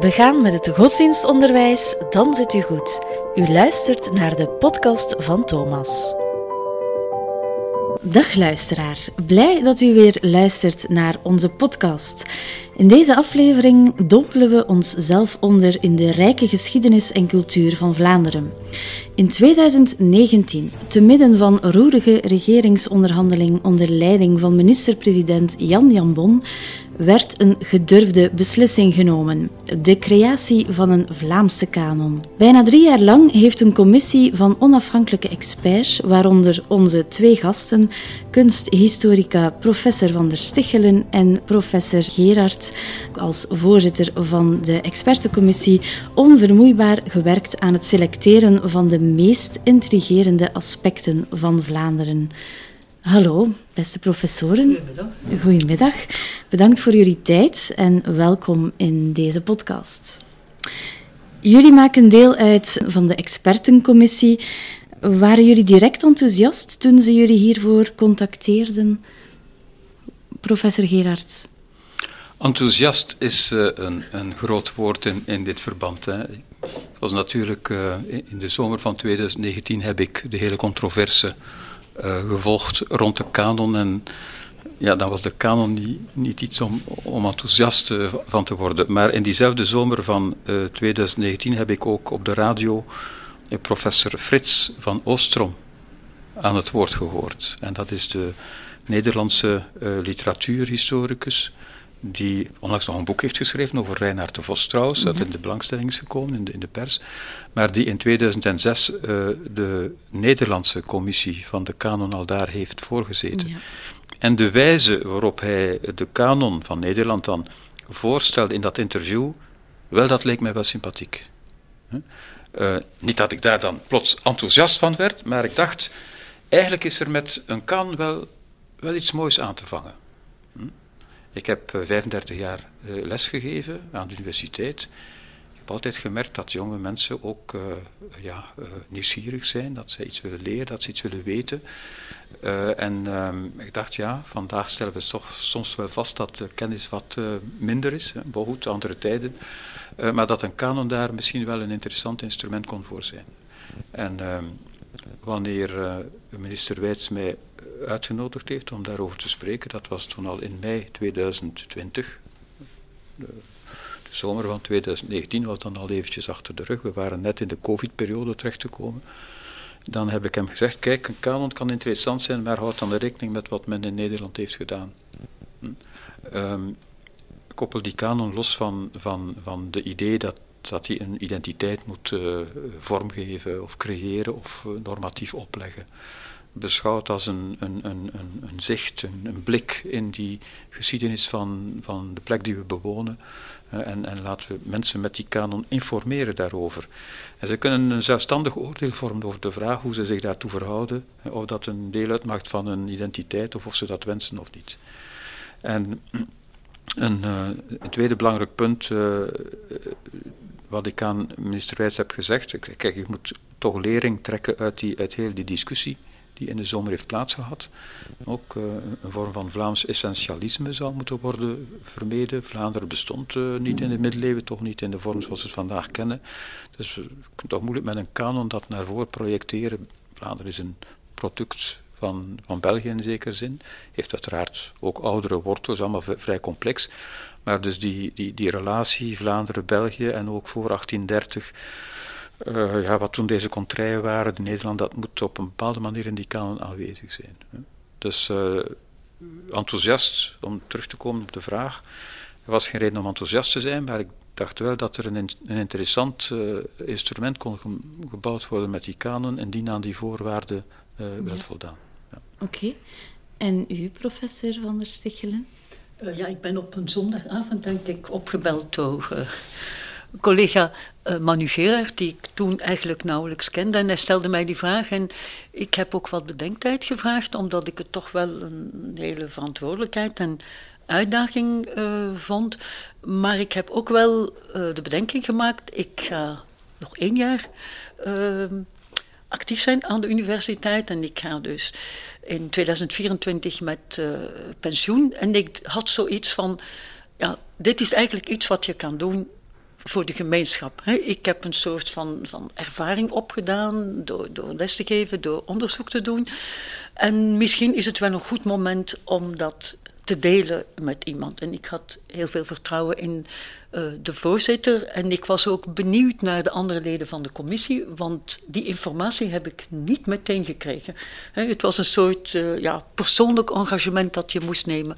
begaan met het godsdienstonderwijs, dan zit u goed. U luistert naar de podcast van Thomas. Dag luisteraar, blij dat u weer luistert naar onze podcast. In deze aflevering dompelen we onszelf onder in de rijke geschiedenis en cultuur van Vlaanderen. In 2019, te midden van roerige regeringsonderhandeling onder leiding van minister-president Jan Jambon, werd een gedurfde beslissing genomen: de creatie van een Vlaamse kanon. Bijna drie jaar lang heeft een commissie van onafhankelijke experts, waaronder onze twee gasten, kunsthistorica professor van der Stichelen en professor Gerard, als voorzitter van de expertencommissie, onvermoeibaar gewerkt aan het selecteren van de meest intrigerende aspecten van Vlaanderen. Hallo, beste professoren. Goedemiddag. Goedemiddag. Bedankt voor jullie tijd en welkom in deze podcast. Jullie maken deel uit van de expertencommissie. Waren jullie direct enthousiast toen ze jullie hiervoor contacteerden? Professor Gerards. Enthousiast is uh, een, een, groot woord in, in dit verband. Hè. Het was natuurlijk uh, in de zomer van 2019 heb ik de hele controverse gevolgd rond de kanon. En ja, dan was de kanon niet, niet iets om, om enthousiast uh, van te worden. Maar in diezelfde zomer van uh, 2019 heb ik ook op de radio professor Frits van Oostrom aan het woord gehoord. En dat is de Nederlandse literatuurhistoricus die onlangs nog een boek heeft geschreven over Reinhard de Vos trouwens, dat in de belangstelling is gekomen in de, in de pers, maar die in 2006 uh, de Nederlandse commissie van de kanon al daar heeft voorgezeten. Ja. En de wijze waarop hij de kanon van Nederland dan voorstelde in dat interview, wel, dat leek mij wel sympathiek. Uh, niet dat ik daar dan plots enthousiast van werd, maar ik dacht, eigenlijk is er met een kanon wel, wel iets moois aan te vangen. Ik heb 35 jaar uh, lesgegeven aan de universiteit. Ik heb altijd gemerkt dat jonge mensen ook uh, ja, nieuwsgierig zijn, dat ze iets willen leren, dat ze iets willen weten. en um, ik dacht, ja, vandaag stellen we soms wel vast dat de kennis wat minder is, behoud andere tijden, maar dat een kanon daar misschien wel een interessant instrument kon voor zijn. En um, wanneer minister Wijts mij uitgenodigd heeft om daarover te spreken. Dat was toen al in mei 2020. De, de zomer van 2019 was dan al eventjes achter de rug. We waren net in de covid-periode terechtgekomen. Dan heb ik hem gezegd, kijk, een kanon kan interessant zijn, maar houd dan rekening met wat men in Nederland heeft gedaan. Hm. Um, koppel die kanon los van, van, van de idee dat, dat hij een identiteit moet uh, vormgeven of creëren of uh, normatief opleggen beschouwd als een, een, een, een zicht, een, blik in die geschiedenis van, van de plek die we bewonen. Uh, en, en, laten we mensen met die kanon informeren daarover. En ze kunnen een zelfstandig oordeel vormen over de vraag hoe ze zich daartoe verhouden, of dat een deel uitmaakt van hun identiteit, of of ze dat wensen of niet. En een, een tweede belangrijk punt, wat ik aan minister Wijs heb gezegd, kijk, je moet toch lering trekken uit, die, uit heel die discussie die in de zomer heeft plaatsgehad. Ook uh, een vorm van Vlaams essentialisme zou moeten worden vermeden. Vlaanderen bestond uh, niet in de middeleeuwen, toch niet in de vorm zoals we het vandaag kennen. Dus je kunt toch moeilijk met een kanon dat naar voren projecteren. Vlaanderen is een product van, van België in zekere zin. Heeft uiteraard ook oudere wortels, allemaal vrij complex. Maar dus die, die, die relatie Vlaanderen-België en ook voor 1830 uh, ja, wat toen deze contraien waren, de Nederland, dat moet op een bepaalde manier in die kanon aanwezig zijn. Hè. Dus uh, enthousiast, om terug te komen op de vraag, er was geen reden om enthousiast te zijn, maar ik dacht wel dat er een, een interessant uh, instrument kon ge gebouwd worden met die kanon en die aan die voorwaarden ja. voldaan. Ja. Oké. Okay. En u, professor Van der Stichelen? ja, ik ben op een zondagavond, denk ik, opgebeld door collega uh, Manu Gerard, die ik toen eigenlijk nauwelijks kende. En hij stelde mij die vraag en ik heb ook wat bedenktijd gevraagd, omdat ik het toch wel een hele verantwoordelijkheid en uitdaging uh, vond. Maar ik heb ook wel uh, de bedenking gemaakt, ik ga nog één jaar ehm, actief zijn aan de universiteit en ik ga dus in 2024 met pensioen. En ik had zoiets van, ja, dit is eigenlijk iets wat je kan doen voor de gemeenschap. Ik heb een soort van, van ervaring opgedaan door, door les te geven, door onderzoek te doen. En misschien is het wel een goed moment om dat te delen met iemand. En ik had heel veel vertrouwen in uh, de voorzitter. En ik was ook benieuwd naar de andere leden van de commissie, want die informatie heb ik niet meteen gekregen. het was een soort uh, ja, persoonlijk engagement dat je moest nemen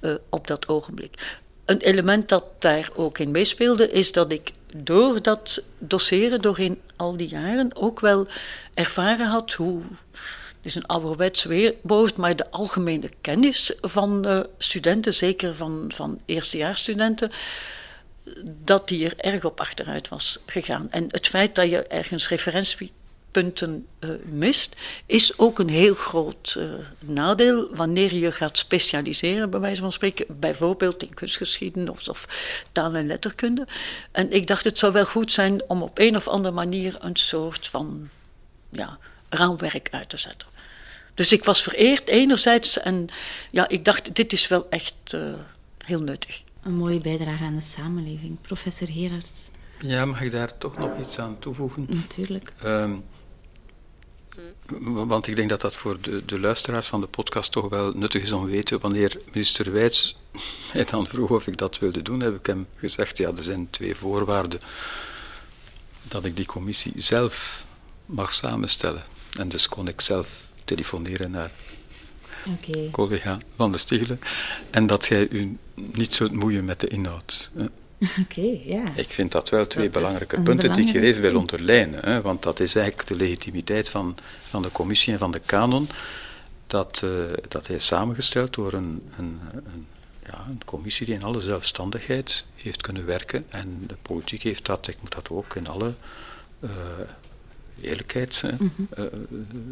uh, op dat ogenblik. Een element dat daar ook in meespeelde, is dat ik door dat dosseren, doorheen al die jaren, ook wel ervaren had hoe het is een ouderwets weerwoord, maar de algemene kennis van uh, studenten, zeker van, van eerstejaarsstudenten, dat die er erg op achteruit was gegaan. En het feit dat je ergens referentiepunten uh, mist, is ook een heel groot uh, nadeel wanneer je gaat specialiseren, bij wijze van spreken, bijvoorbeeld in kunstgeschiedenis of, of taal- en letterkunde. En ik dacht, het zou wel goed zijn om op een of andere manier een soort van ja, raamwerk uit te zetten. Dus ik was vereerd enerzijds en ja, ik dacht, dit is wel echt uh, heel nuttig. Een mooie bijdrage aan de samenleving. Professor Gerards. Ja, mag ik daar toch nog iets aan toevoegen? Natuurlijk. Um, want ik denk dat dat voor de, de, luisteraars van de podcast toch wel nuttig is om te weten. Wanneer minister Wijts mij dan vroeg of ik dat wilde doen, heb ik hem gezegd: ja, er zijn twee voorwaarden. Dat ik die commissie zelf mag samenstellen. En dus kon ik zelf telefoneren naar okay. collega Van der Stiegelen. En dat jij u niet zult moeien met de inhoud. Oké, ja. Ik vind dat wel twee belangrijke punten die ik hier even wil onderlijnen. Hè, want dat is eigenlijk de legitimiteit van, van de commissie en van de kanon. Dat, uh, dat hij is samengesteld door een, een, een, ja, een commissie die in alle zelfstandigheid heeft kunnen werken. En de politiek heeft dat, ik moet dat ook in alle uh, eerlijkheid -hmm. uh,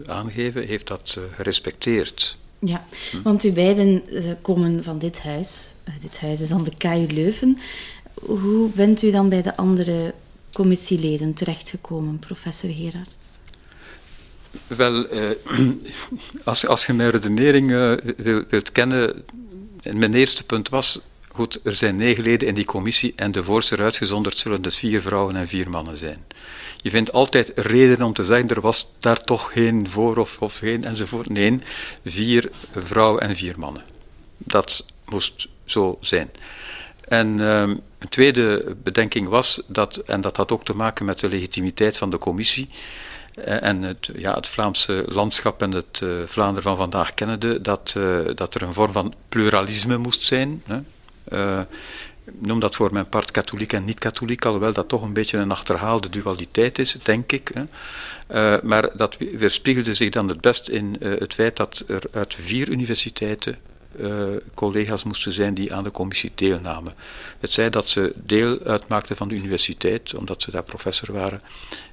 aangeven, heeft dat gerespecteerd. Ja, hm. want u beiden komen van dit huis. dit huis is dan de KU Leuven. Hoe bent u dan bij de andere commissieleden terechtgekomen, professor Gerard? Wel, eh, als, als je mijn redenering uh, wil, wilt kennen, mijn eerste punt was, goed, er zijn negen leden in die commissie en de voorzitter uitgezonderd zullen dus vier vrouwen en vier mannen zijn. Je vindt altijd reden om te zeggen, er was daar toch geen voor of, of geen enzovoort. Nee, vier vrouwen en vier mannen. Dat moest zo zijn. En um, een tweede bedenking was, dat, en dat had ook te maken met de legitimiteit van de commissie eh, en het, ja, het Vlaamse landschap en het uh, Vlaanderen van vandaag kennende, dat, uh, dat er een vorm van pluralisme moest zijn. Hè. Ik noem dat voor mijn part katholiek en niet-katholiek, alhoewel dat toch een beetje een achterhaalde dualiteit is, denk ik. Hè. Maar dat weerspiegelde zich dan het best in het feit dat er uit vier universiteiten uh, collega's moesten zijn die aan de commissie deelnamen. Het zij dat ze deel uitmaakten van de universiteit, omdat ze daar professor waren.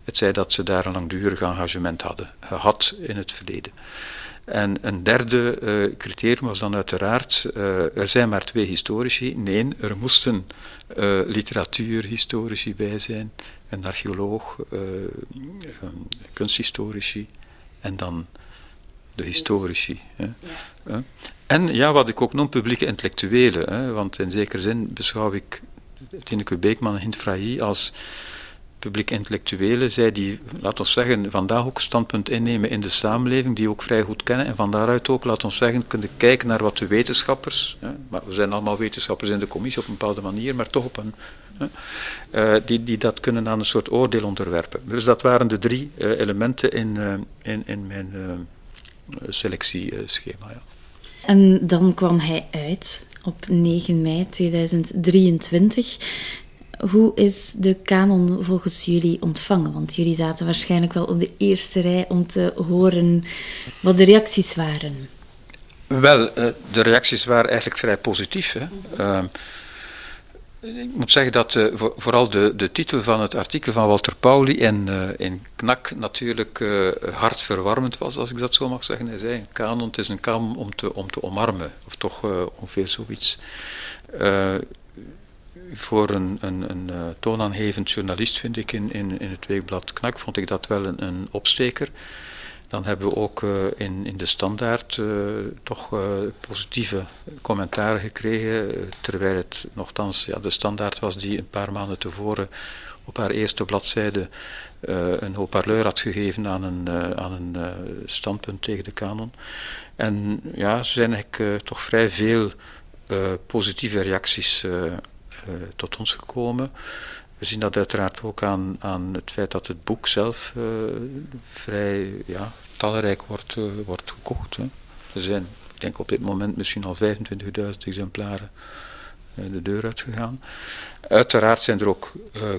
Het zij dat ze daar een langdurig engagement hadden, gehad in het verleden. En een derde uh, criterium was dan uiteraard, uh, er zijn maar twee historici. Nee, er moesten uh, literatuurhistorici bij zijn, een archeoloog, een kunsthistorici en dan de historici. Hè. Ja. En ja, wat ik ook noem publieke intellectuelen, hè, want in zekere zin beschouw ik Tineke Beekman en Hint Frahi als publiek intellectuelen, zij die, laten we zeggen, vandaag ook standpunt innemen in de samenleving, die ook vrij goed kennen en van daaruit ook, laten we zeggen, kunnen kijken naar wat de wetenschappers, hè, maar we zijn allemaal wetenschappers in de commissie op een bepaalde manier, maar toch op een, hè, uh, die, die dat kunnen aan een soort oordeel onderwerpen. Dus dat waren de drie uh, elementen in, uh, in, in mijn selectieschema. Ja. En dan kwam hij uit op 9 mei 2023. Hoe is de kanon volgens jullie ontvangen? Want jullie zaten waarschijnlijk wel op de eerste rij om te horen wat de reacties waren. Wel, eh, de reacties waren eigenlijk vrij positief. Hè. Uh, ik moet zeggen dat uh, vooral de, de titel van het artikel van Walter Pauli in, uh, in KNAK natuurlijk uh, hartverwarmend was, als ik dat zo mag zeggen. Hij zei, een kanon, het is een kanon om te, om te omarmen, of toch ongeveer zoiets voor een, een, een toonaangevend journalist, vind ik, in, in, in het weekblad Knak, vond ik dat wel een, een opsteker. Dan hebben we ook in, in de standaard toch positieve commentaren gekregen, terwijl het nogthans ja, de standaard was die een paar maanden tevoren op haar eerste bladzijde een haut-parleur had gegeven aan een, aan een standpunt tegen de kanon. En ja, er zijn eigenlijk toch vrij veel positieve reacties tot ons gekomen. We zien dat uiteraard ook aan, aan het feit dat het boek zelf uh, vrij ja, talrijk wordt, uh, wordt gekocht. Hè. Er zijn, ik denk op dit moment misschien al 25.000 exemplaren uh, de deur uitgegaan. Uiteraard zijn er ook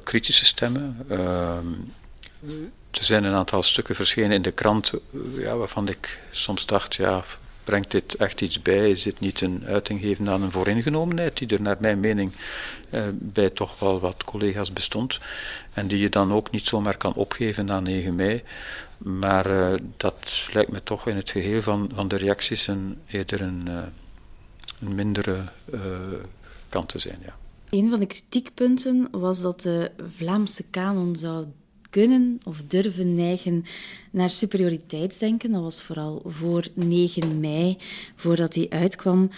kritische stemmen. Ehm, er zijn een aantal stukken verschenen in de krant ja, waarvan ik soms dacht, ja, brengt dit echt iets bij? Is dit niet een uiting geven aan een vooringenomenheid die er naar mijn mening eh, bij toch wel wat collega's bestond en die je dan ook niet zomaar kan opgeven na 9 mei? Maar uh, dat lijkt me toch in het geheel van, van de reacties een, eerder een, uh, een mindere kant te zijn. Ja. Een van de kritiekpunten was dat de Vlaamse kanon zou kunnen of durven neigen naar superioriteitsdenken. Dat was vooral voor 9 mei, voordat die uitkwam.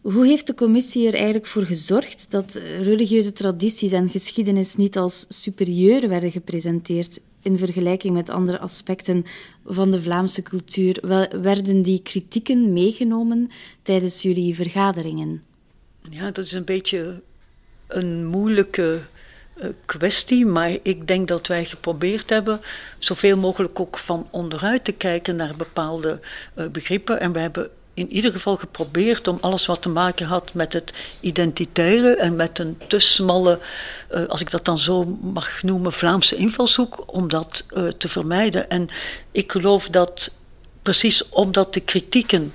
Hoe heeft de commissie er eigenlijk voor gezorgd dat religieuze tradities en geschiedenis niet als superieur werden gepresenteerd in vergelijking met andere aspecten van de Vlaamse cultuur? Werden die kritieken meegenomen tijdens jullie vergaderingen? Ja, dat is een beetje een moeilijke kwestie, maar ik denk dat wij geprobeerd hebben zoveel mogelijk ook van onderuit te kijken naar bepaalde uh, begrippen. En we hebben in ieder geval geprobeerd om alles wat te maken had met het identitaire en met een te smalle, uh, als ik dat dan zo mag noemen, Vlaamse invalshoek, om dat te vermijden. En ik geloof dat precies omdat de kritieken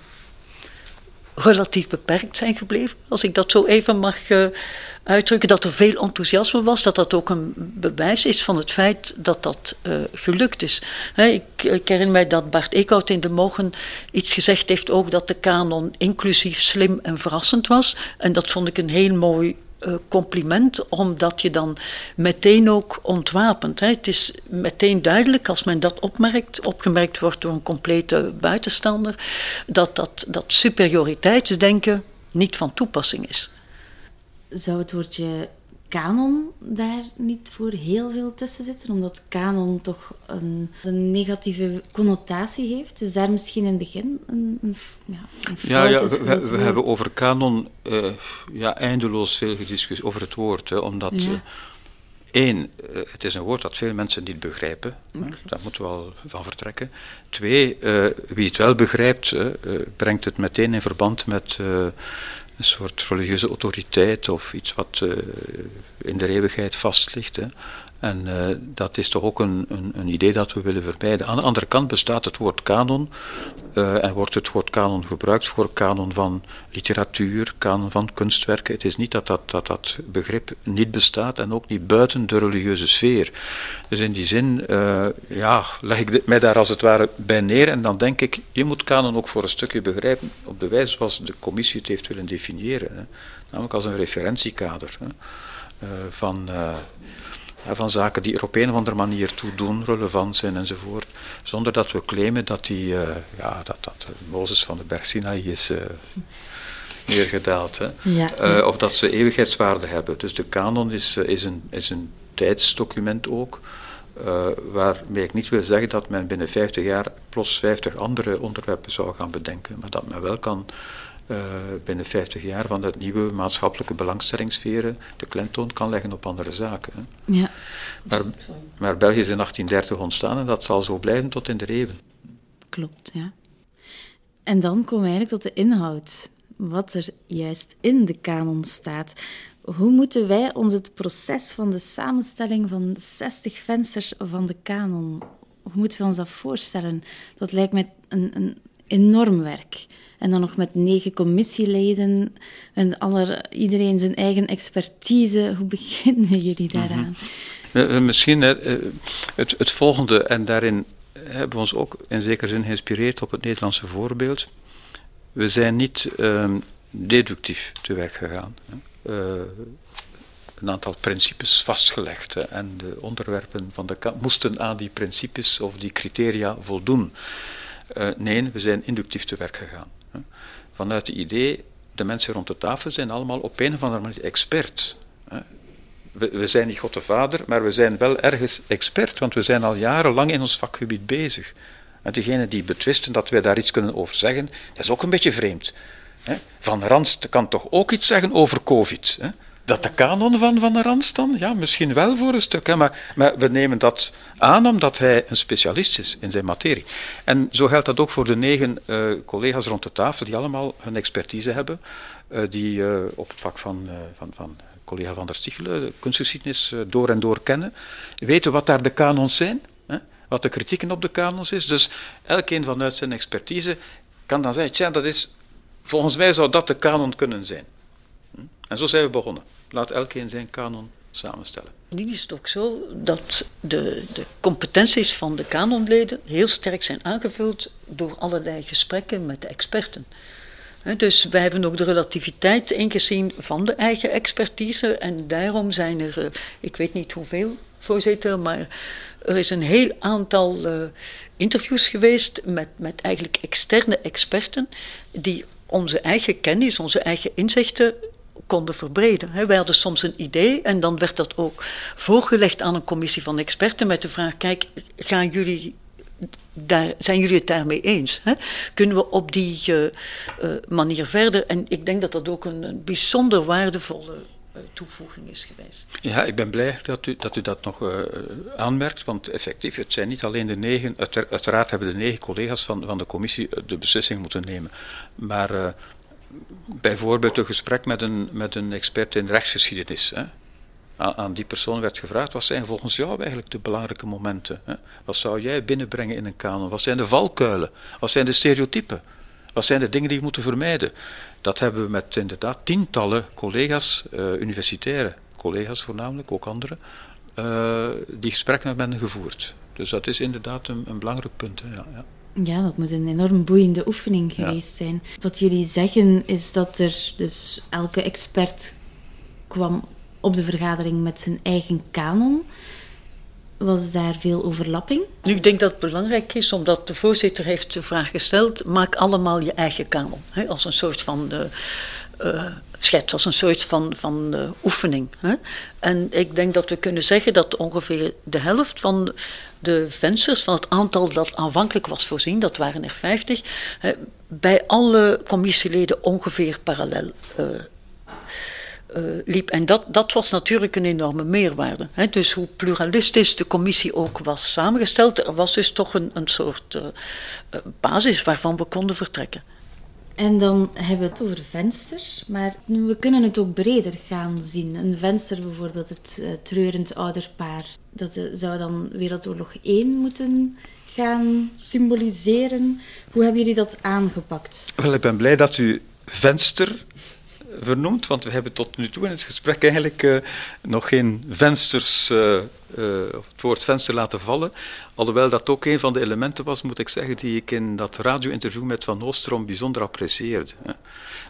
relatief beperkt zijn gebleven, als ik dat zo even mag uitdrukken dat er veel enthousiasme was, dat dat ook een bewijs is van het feit dat dat uh, gelukt is. ik, ik, herinner mij dat Bart Eekhout in de Mogen iets gezegd heeft ook dat de kanon inclusief slim en verrassend was. En dat vond ik een heel mooi uh, compliment, omdat je dan meteen ook ontwapent. Hè. Het is meteen duidelijk als men dat opmerkt, opgemerkt wordt door een complete buitenstander, dat dat, dat superioriteitsdenken niet van toepassing is zou het woordje kanon daar niet voor heel veel tussen zitten? Omdat kanon toch een, een negatieve connotatie heeft. Is daar misschien in het begin een, een, ja, een Ja, ja we, we hebben over kanon uh, ja, eindeloos veel gediscussieerd over het woord. Hè, omdat... Ja. Uh, Eén, uh, het is een woord dat veel mensen niet begrijpen. Daar moeten we wel van vertrekken. Twee, uh, wie het wel begrijpt, uh, brengt het meteen in verband met een soort religieuze autoriteit of iets wat uh, in de eeuwigheid vast ligt. Hè. En uh, dat is toch ook een, een, een, idee dat we willen vermijden. Aan de andere kant bestaat het woord kanon uh, en wordt het woord kanon gebruikt voor kanon van literatuur, kanon van kunstwerken. Het is niet dat dat, dat dat begrip niet bestaat en ook niet buiten de religieuze sfeer. Dus in die zin uh, ja, leg ik mij daar als het ware bij neer en dan denk ik, je moet kanon ook voor een stukje begrijpen op de wijze zoals de commissie het heeft willen definiëren. Namelijk als een referentiekader hè, van van zaken die er op een of andere manier toe doen, relevant zijn enzovoort, zonder dat we claimen dat, die, uh, ja, dat, dat Mozes van de berg Sinai is uh, neergedaald. Hè. Ja, uh, of dat ze eeuwigheidswaarde hebben. Dus de kanon is, is, een, is een tijdsdocument ook, waarmee ik niet wil zeggen dat men binnen 50 jaar plots 50 andere onderwerpen zou gaan bedenken, maar dat men wel kan binnen 50 jaar van dat nieuwe maatschappelijke belangstellingssferen de klemtoon kan leggen op andere zaken. Hè. Ja. Maar, maar België is in 1830 ontstaan en dat zal zo blijven tot in de eeuwen. Klopt, ja. En dan komen we eigenlijk tot de inhoud. Wat er juist in de kanon staat. Hoe moeten wij ons het proces van de samenstelling van 60 vensters van de kanon, hoe moeten we ons dat voorstellen? Dat lijkt mij een, een enorm werk. En dan nog met negen commissieleden en aller, iedereen zijn eigen expertise. Hoe beginnen jullie mhm. daaraan? Misschien eh, het, het volgende, en daarin hebben we ons ook in zekere zin geïnspireerd op het Nederlandse voorbeeld. We zijn niet uh, deductief te werk gegaan. Uh, een aantal principes vastgelegd. en de onderwerpen van de moesten aan die principes of die criteria voldoen. Uh, nee, we zijn inductief te werk gegaan. Hè. Vanuit het idee, de mensen rond de tafel zijn allemaal op een of andere manier expert. Hè. We, we, zijn niet God de Vader, maar we zijn wel ergens expert, want we zijn al jarenlang in ons vakgebied bezig. En degene die betwisten dat wij daar iets kunnen over zeggen, dat is ook een beetje vreemd. Van Ranst kan toch ook iets zeggen over COVID? Dat de kanon van Van Ranst dan? Ja, misschien wel voor een stuk. Hè? Maar, maar we nemen dat aan omdat hij een specialist is in zijn materie. En zo geldt dat ook voor de negen uh, collega's rond de tafel, die allemaal hun expertise hebben, uh, die uh, op het vak van, van, van collega Van der Stichelen, kunstgeschiedenis, door en door kennen, weten wat daar de kanons zijn wat de kritieken op de kanons is. Dus elkeen vanuit zijn expertise kan dan zeggen, tja, dat is, volgens mij zou dat de kanon kunnen zijn. En zo zijn we begonnen. Laat elkeen zijn kanon samenstellen. Nu is het ook zo dat de, de competenties van de kanonleden heel sterk zijn aangevuld door allerlei gesprekken met de experten. Dus wij hebben ook de relativiteit ingezien van de eigen expertise en daarom zijn er, eh, ik weet niet hoeveel, voorzitter, maar er is een heel aantal uh, interviews geweest met, met eigenlijk externe experten die onze eigen kennis, onze eigen inzichten konden verbreden. Wij hadden soms een idee en dan werd dat ook voorgelegd aan een commissie van experten met de vraag: kijk, gaan jullie daar, zijn jullie het daarmee eens? Hè? Kunnen we op die uh, uh, manier verder? En ik denk dat dat ook een, bijzonder waardevolle uh, toevoeging is geweest. Ja, ik ben blij dat u dat, u dat nog aanmerkt, want effectief, het zijn niet alleen de negen, uiteraard hebben de negen collega's van, van de commissie de beslissing moeten nemen, maar bijvoorbeeld een gesprek met een, met een expert in rechtsgeschiedenis. Hè. Aan, die persoon werd gevraagd, wat zijn volgens jou eigenlijk de belangrijke momenten? Hè? Wat zou jij binnenbrengen in een kanon? Wat zijn de valkuilen? Wat zijn de stereotypen? Wat zijn de dingen die je moet vermijden? Dat hebben we met inderdaad tientallen collega's, uh, universitaire collega's voornamelijk, ook anderen, uh, die gesprekken met hen gevoerd. Dus dat is inderdaad een, belangrijk punt. Ja, ja. Ja, dat moet een enorm boeiende oefening geweest ja. zijn. Wat jullie zeggen is dat er dus elke expert kwam op de vergadering met zijn eigen kanon. Was daar veel overlapping? Nu, ik denk dat het belangrijk is, omdat de voorzitter heeft de vraag gesteld: maak allemaal je eigen kanon. Hè, als een soort van de, uh, schets, als een soort van, van uh, oefening. Hè. En ik denk dat we kunnen zeggen dat ongeveer de helft van de vensters, van het aantal dat aanvankelijk was voorzien, dat waren er 50, hè, bij alle commissieleden ongeveer parallel uh, liep. En dat, dat was natuurlijk een enorme meerwaarde. Hè. Dus hoe pluralistisch de commissie ook was samengesteld, er was dus toch een, een soort basis waarvan we konden vertrekken. En dan hebben we het over vensters, maar we kunnen het ook breder gaan zien. Een venster bijvoorbeeld, het uh, treurend ouderpaar, dat uh, zou dan Wereldoorlog 1 moeten gaan symboliseren. Hoe hebben jullie dat aangepakt? Wel, ik ben blij dat u venster vernoemd, want we hebben tot nu toe in het gesprek eigenlijk uh, nog geen vensters, uh, of het woord venster laten vallen. Alhoewel dat ook een van de elementen was, moet ik zeggen, die ik in dat radio-interview met Van Oostrom bijzonder apprecieerde. Hè.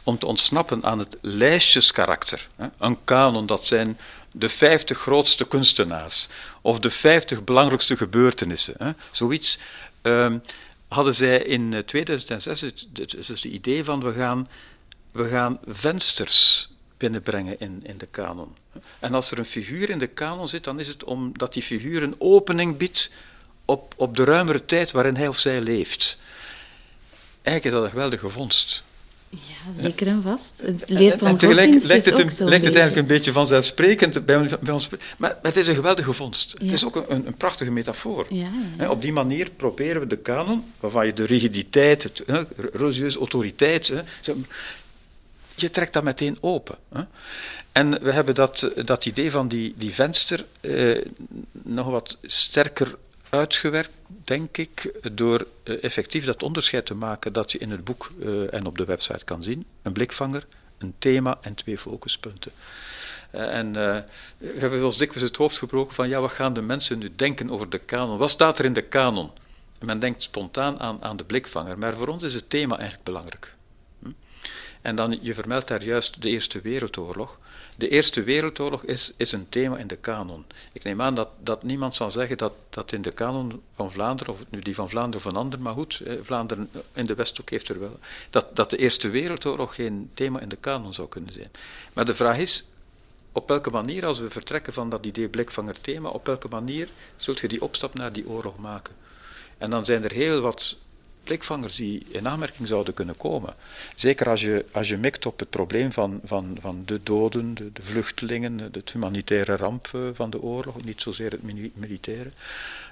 Om te ontsnappen aan het lijstjeskarakter. Hè. Een kanon, dat zijn de 50 grootste kunstenaars, of de 50 belangrijkste gebeurtenissen. Hè. Zoiets. Um, hadden zij in 2006 dus het idee van we gaan we gaan vensters binnenbrengen in, in de kanon. En als er een figuur in de kanon zit, dan is het omdat die figuur een opening biedt op, op de ruimere tijd waarin hij of zij leeft. Eigenlijk is dat een geweldige vondst. Ja, zeker en vast. Het leerplan en, en tegelijk lijkt het, een, lijkt het eigenlijk een beetje vanzelfsprekend bij, bij ons. Maar, het is een geweldige vondst. Ja. Het is ook een, een prachtige metafoor. Ja, ja. Op die manier proberen we de kanon, waarvan je de rigiditeit, het, religieuze autoriteit, je trekt dat meteen open. Hè? En we hebben dat, dat idee van die, die venster eh, nog wat sterker uitgewerkt, denk ik, door eh, effectief dat onderscheid te maken dat je in het boek eh, en op de website kan zien. Een blikvanger, een thema en twee focuspunten. Uh, en uh, we hebben ons dikwijls het hoofd gebroken van, ja, wat gaan de mensen nu denken over de kanon? Wat staat er in de kanon? Men denkt spontaan aan, aan de blikvanger, maar voor ons is het thema eigenlijk belangrijk. En dan, je vermeldt daar juist de Eerste Wereldoorlog. De Eerste Wereldoorlog is, is een thema in de kanon. Ik neem aan dat, dat niemand zal zeggen dat, dat in de kanon van Vlaanderen, of nu die van Vlaanderen van anderen, maar goed, Vlaanderen in de Westhoek heeft er wel, dat, dat de Eerste Wereldoorlog geen thema in de kanon zou kunnen zijn. Maar de vraag is, op welke manier, als we vertrekken van dat idee blikvanger thema, op welke manier zult je die opstap naar die oorlog maken? En dan zijn er heel wat blikvangers die in aanmerking zouden kunnen komen. Zeker als je, als je mikt op het probleem van, van, van de doden, de, de vluchtelingen, het humanitaire ramp eh, van de oorlog, niet zozeer het militaire.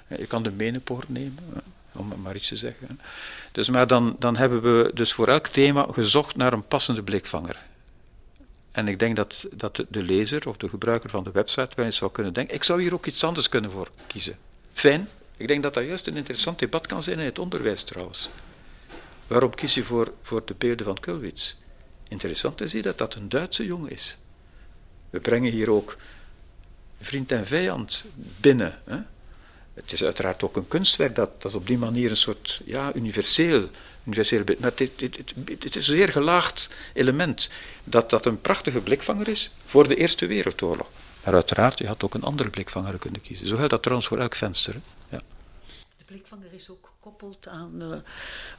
Eh, je kan de menepoort nemen, om maar iets te zeggen. Dus, maar dan, dan hebben we dus voor elk thema gezocht naar een passende blikvanger. En ik denk dat, dat de lezer of de gebruiker van de website wel eens zou kunnen denken: ik zou hier ook iets anders kunnen voor kiezen. Fijn, ik denk dat dat juist een interessant debat kan zijn in het onderwijs trouwens. Waarom kies je voor, voor de beelden van Kulwitz? Interessant is hier dat dat een Duitse jongen is. We brengen hier ook vriend en vijand binnen. Hè? Het is uiteraard ook een kunstwerk dat, dat op die manier een soort ja, universeel, universeel maar het, het, het, is een zeer gelaagd element dat dat een prachtige blikvanger is voor de Eerste Wereldoorlog. Maar uiteraard, je had ook een andere blikvanger kunnen kiezen. Zo geldt dat trouwens voor elk venster. Hè? Blikvanger is ook gekoppeld aan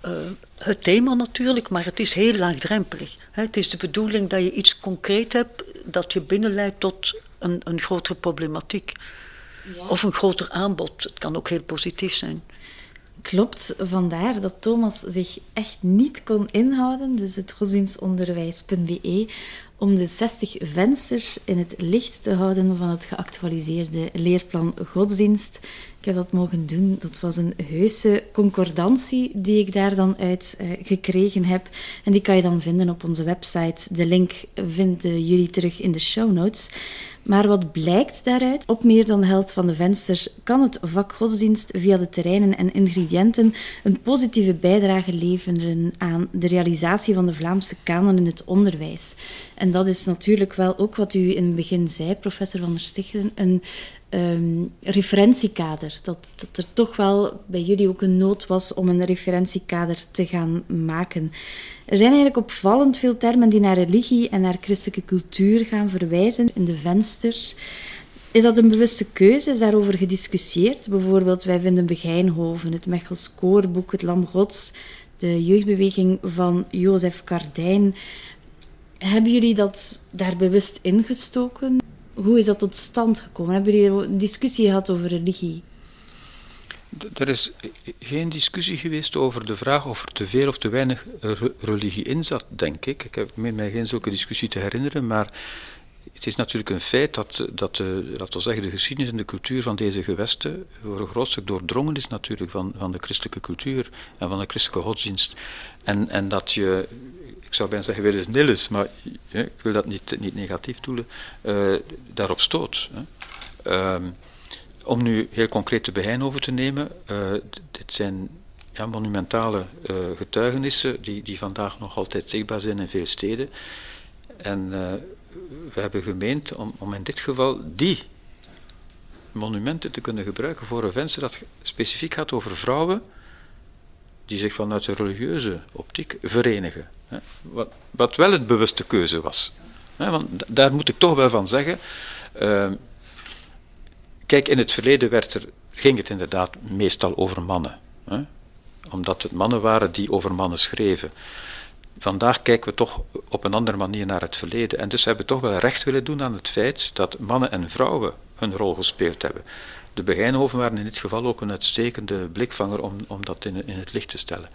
uh, het thema natuurlijk, maar het is heel laagdrempelig. Het is de bedoeling dat je iets concreet hebt dat je binnenleidt tot een, een grotere problematiek. Ja. Of een groter aanbod. Het kan ook heel positief zijn. Klopt, vandaar dat Thomas zich echt niet kon inhouden, dus het godsdienstonderwijs.be, om de 60 vensters in het licht te houden van het geactualiseerde leerplan godsdienst. Ik heb dat mogen doen. Dat was een heuse concordantie die ik daar dan uit uh, gekregen heb. En die kan je dan vinden op onze website. De link vinden jullie terug in de show notes. Maar wat blijkt daaruit? Op meer dan de helft van de vensters kan het vak godsdienst via de terreinen en ingrediënten een positieve bijdrage leveren aan de realisatie van de Vlaamse kanon in het onderwijs. En dat is natuurlijk wel ook wat u in het begin zei, professor Van der Stichelen, een um, referentiekader. Dat, dat er toch wel bij jullie ook een nood was om een referentiekader te gaan maken. Er zijn eigenlijk opvallend veel termen die naar religie en naar christelijke cultuur gaan verwijzen in de vensters. Is dat een bewuste keuze? Is daarover gediscussieerd? Bijvoorbeeld, wij vinden Begijnhoven, het Mechels Koorboek, het Lam Gods, de jeugdbeweging van Jozef Kardijn. Hebben jullie dat daar bewust ingestoken? Hoe is dat tot stand gekomen? Hebben jullie een discussie gehad over religie? Er is geen discussie geweest over de vraag of er te veel of te weinig religie in zat, denk ik. Ik heb mij geen zulke discussie te herinneren, maar het is natuurlijk een feit dat, dat laten we zeggen, de geschiedenis en de cultuur van deze gewesten voor een groot doordrongen is natuurlijk van, van de christelijke cultuur en van de christelijke godsdienst. En, en dat je ik zou bijna zeggen, weer eens maar ik wil dat niet, niet negatief doelen, uh, daarop stoot. Hè. Um, om nu heel concreet de Behein over te nemen, uh, dit zijn ja, monumentale uh, getuigenissen die, die vandaag nog altijd zichtbaar zijn in veel steden. En we hebben gemeend om, om in dit geval die monumenten te kunnen gebruiken voor een venster dat specifiek gaat over vrouwen die zich vanuit de religieuze optiek verenigen. Wat, wat wel een bewuste keuze was. Want daar moet ik toch wel van zeggen. Ehm, kijk, in het verleden werd er, ging het inderdaad meestal over mannen. Omdat het mannen waren die over mannen schreven. Vandaag kijken we toch op een andere manier naar het verleden. En dus hebben we toch wel recht willen doen aan het feit dat mannen en vrouwen hun rol gespeeld hebben de Begijnhoven waren in dit geval ook een uitstekende blikvanger om, om dat in, in het licht te stellen.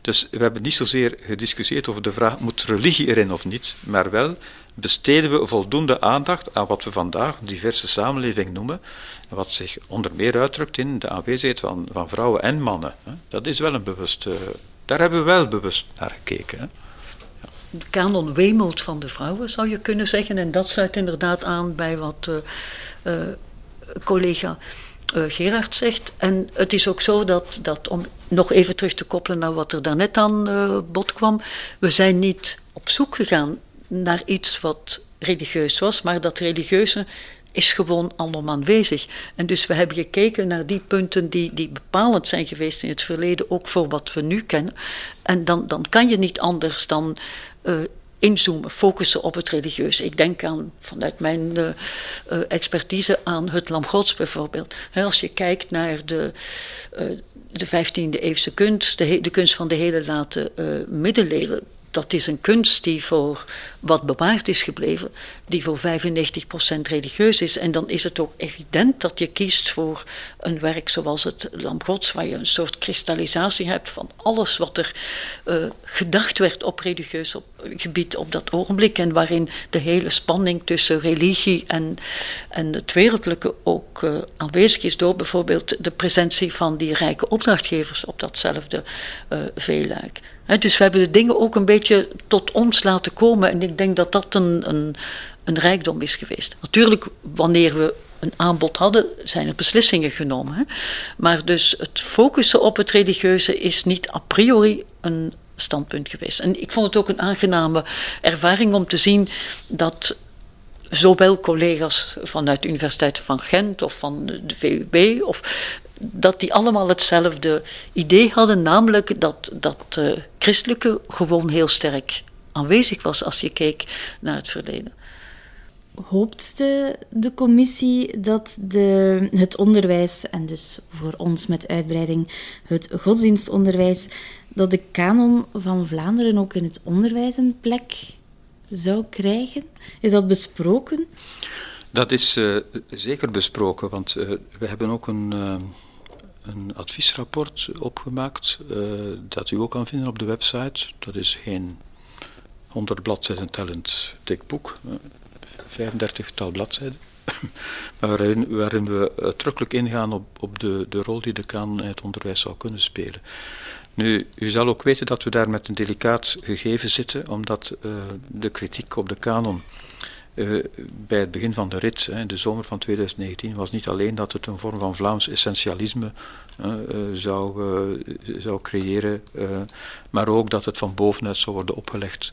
Dus we hebben niet zozeer gediscussieerd over de vraag, moet religie erin of niet, maar wel besteden we voldoende aandacht aan wat we vandaag diverse samenleving noemen, en wat zich onder meer uitdrukt in de aanwezigheid van, van vrouwen en mannen. Dat is wel een bewuste, daar hebben we wel bewust naar gekeken. De kanon wemelt van de vrouwen, zou je kunnen zeggen, en dat sluit inderdaad aan bij wat... Uh, uh, collega uh, Gerard zegt. En het is ook zo dat, dat, om nog even terug te koppelen naar wat er daarnet aan uh, bod kwam, we zijn niet op zoek gegaan naar iets wat religieus was, maar dat religieuze is gewoon alom aanwezig. En dus we hebben gekeken naar die punten die, die bepalend zijn geweest in het verleden, ook voor wat we nu kennen. En dan, dan kan je niet anders dan uh, inzoomen, focussen op het religieuze. Ik denk aan, vanuit mijn uh, expertise aan het Lam Gods bijvoorbeeld. als je kijkt naar de, uh, de 15e eeuwse kunst, de, de, kunst van de hele late middeleeuwen, dat is een kunst die voor wat bewaard is gebleven, die voor 95% religieus is. En dan is het ook evident dat je kiest voor een werk zoals het Lam Gods, waar je een soort kristallisatie hebt van alles wat er uh, gedacht werd op religieus op, gebied op dat ogenblik. En waarin de hele spanning tussen religie en, en het wereldlijke ook uh, aanwezig is door bijvoorbeeld de presentie van die rijke opdrachtgevers op datzelfde uh, veeluik dus we hebben de dingen ook een beetje tot ons laten komen. En ik denk dat dat een, een, een rijkdom is geweest. Natuurlijk, wanneer we een aanbod hadden, zijn er beslissingen genomen. Maar dus het focussen op het religieuze is niet a priori een standpunt geweest. En ik vond het ook een aangename ervaring om te zien dat zowel collega's vanuit de Universiteit van Gent of van de VUB of dat die allemaal hetzelfde idee hadden, namelijk dat, dat uh, christelijke gewoon heel sterk aanwezig was als je keek naar het verleden. Hoopt de, de commissie dat de, het onderwijs, en dus voor ons met uitbreiding het godsdienstonderwijs, dat de kanon van Vlaanderen ook in het onderwijs een plek zou krijgen? Is dat besproken? Dat is uh, zeker besproken, want uh, we hebben ook een, uh, een adviesrapport opgemaakt, dat u ook kan vinden op de website. Dat is geen 100 bladzijden tellend dik boek, 35 tal bladzijden. waarin, waarin we uitdrukkelijk ingaan op, op de, de rol die de kanon in het onderwijs zou kunnen spelen. Nu, u zal ook weten dat we daar met een delicaat gegeven zitten, omdat uh, de kritiek op de kanon uh, bij het begin van de rit, in de zomer van 2019, was niet alleen dat het een vorm van Vlaams essentialisme uh, zou, zou creëren, maar ook dat het van bovenuit zou worden opgelegd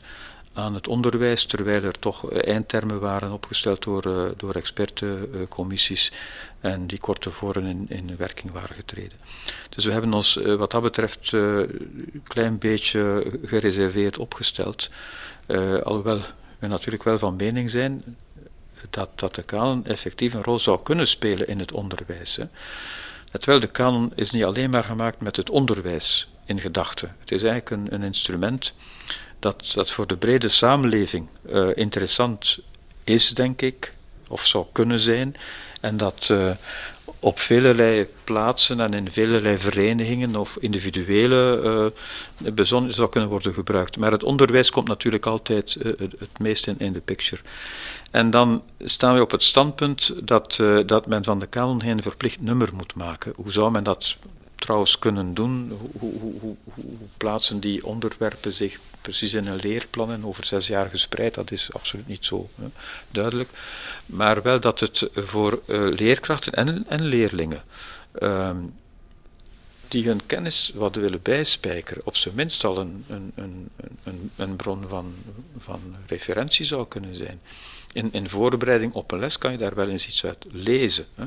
aan het onderwijs, terwijl er toch eindtermen waren opgesteld door, door expertencommissies en die kort tevoren in, in werking waren getreden. Dus we hebben ons uh, wat dat betreft een klein beetje gereserveerd opgesteld. Alhoewel we natuurlijk wel van mening zijn dat, dat de kanon effectief een rol zou kunnen spelen in het onderwijs. Hè. De kanon is niet alleen maar gemaakt met het onderwijs in gedachten. Het is eigenlijk een, een instrument dat, dat voor de brede samenleving interessant is, denk ik, of zou kunnen zijn. En dat uh, op velelei plaatsen en in velelei verenigingen of individuele uh, bijzonder zou kunnen worden gebruikt. Maar het onderwijs komt natuurlijk altijd het, meest in, in de picture. En dan staan we op het standpunt dat, dat men van de kanon geen verplicht nummer moet maken. Hoe zou men dat trouwens kunnen doen? Hoe, hoe, hoe, hoe plaatsen die onderwerpen zich precies in een leerplan en over zes jaar gespreid, dat is absoluut niet zo duidelijk. Maar wel dat het voor uh, leerkrachten en, en leerlingen uh, die hun kennis wat willen bijspijkeren, op zijn minst al een, een, een, een, een bron van, van referentie zou kunnen zijn. In, in voorbereiding op een les kan je daar wel eens iets uit lezen. Hè.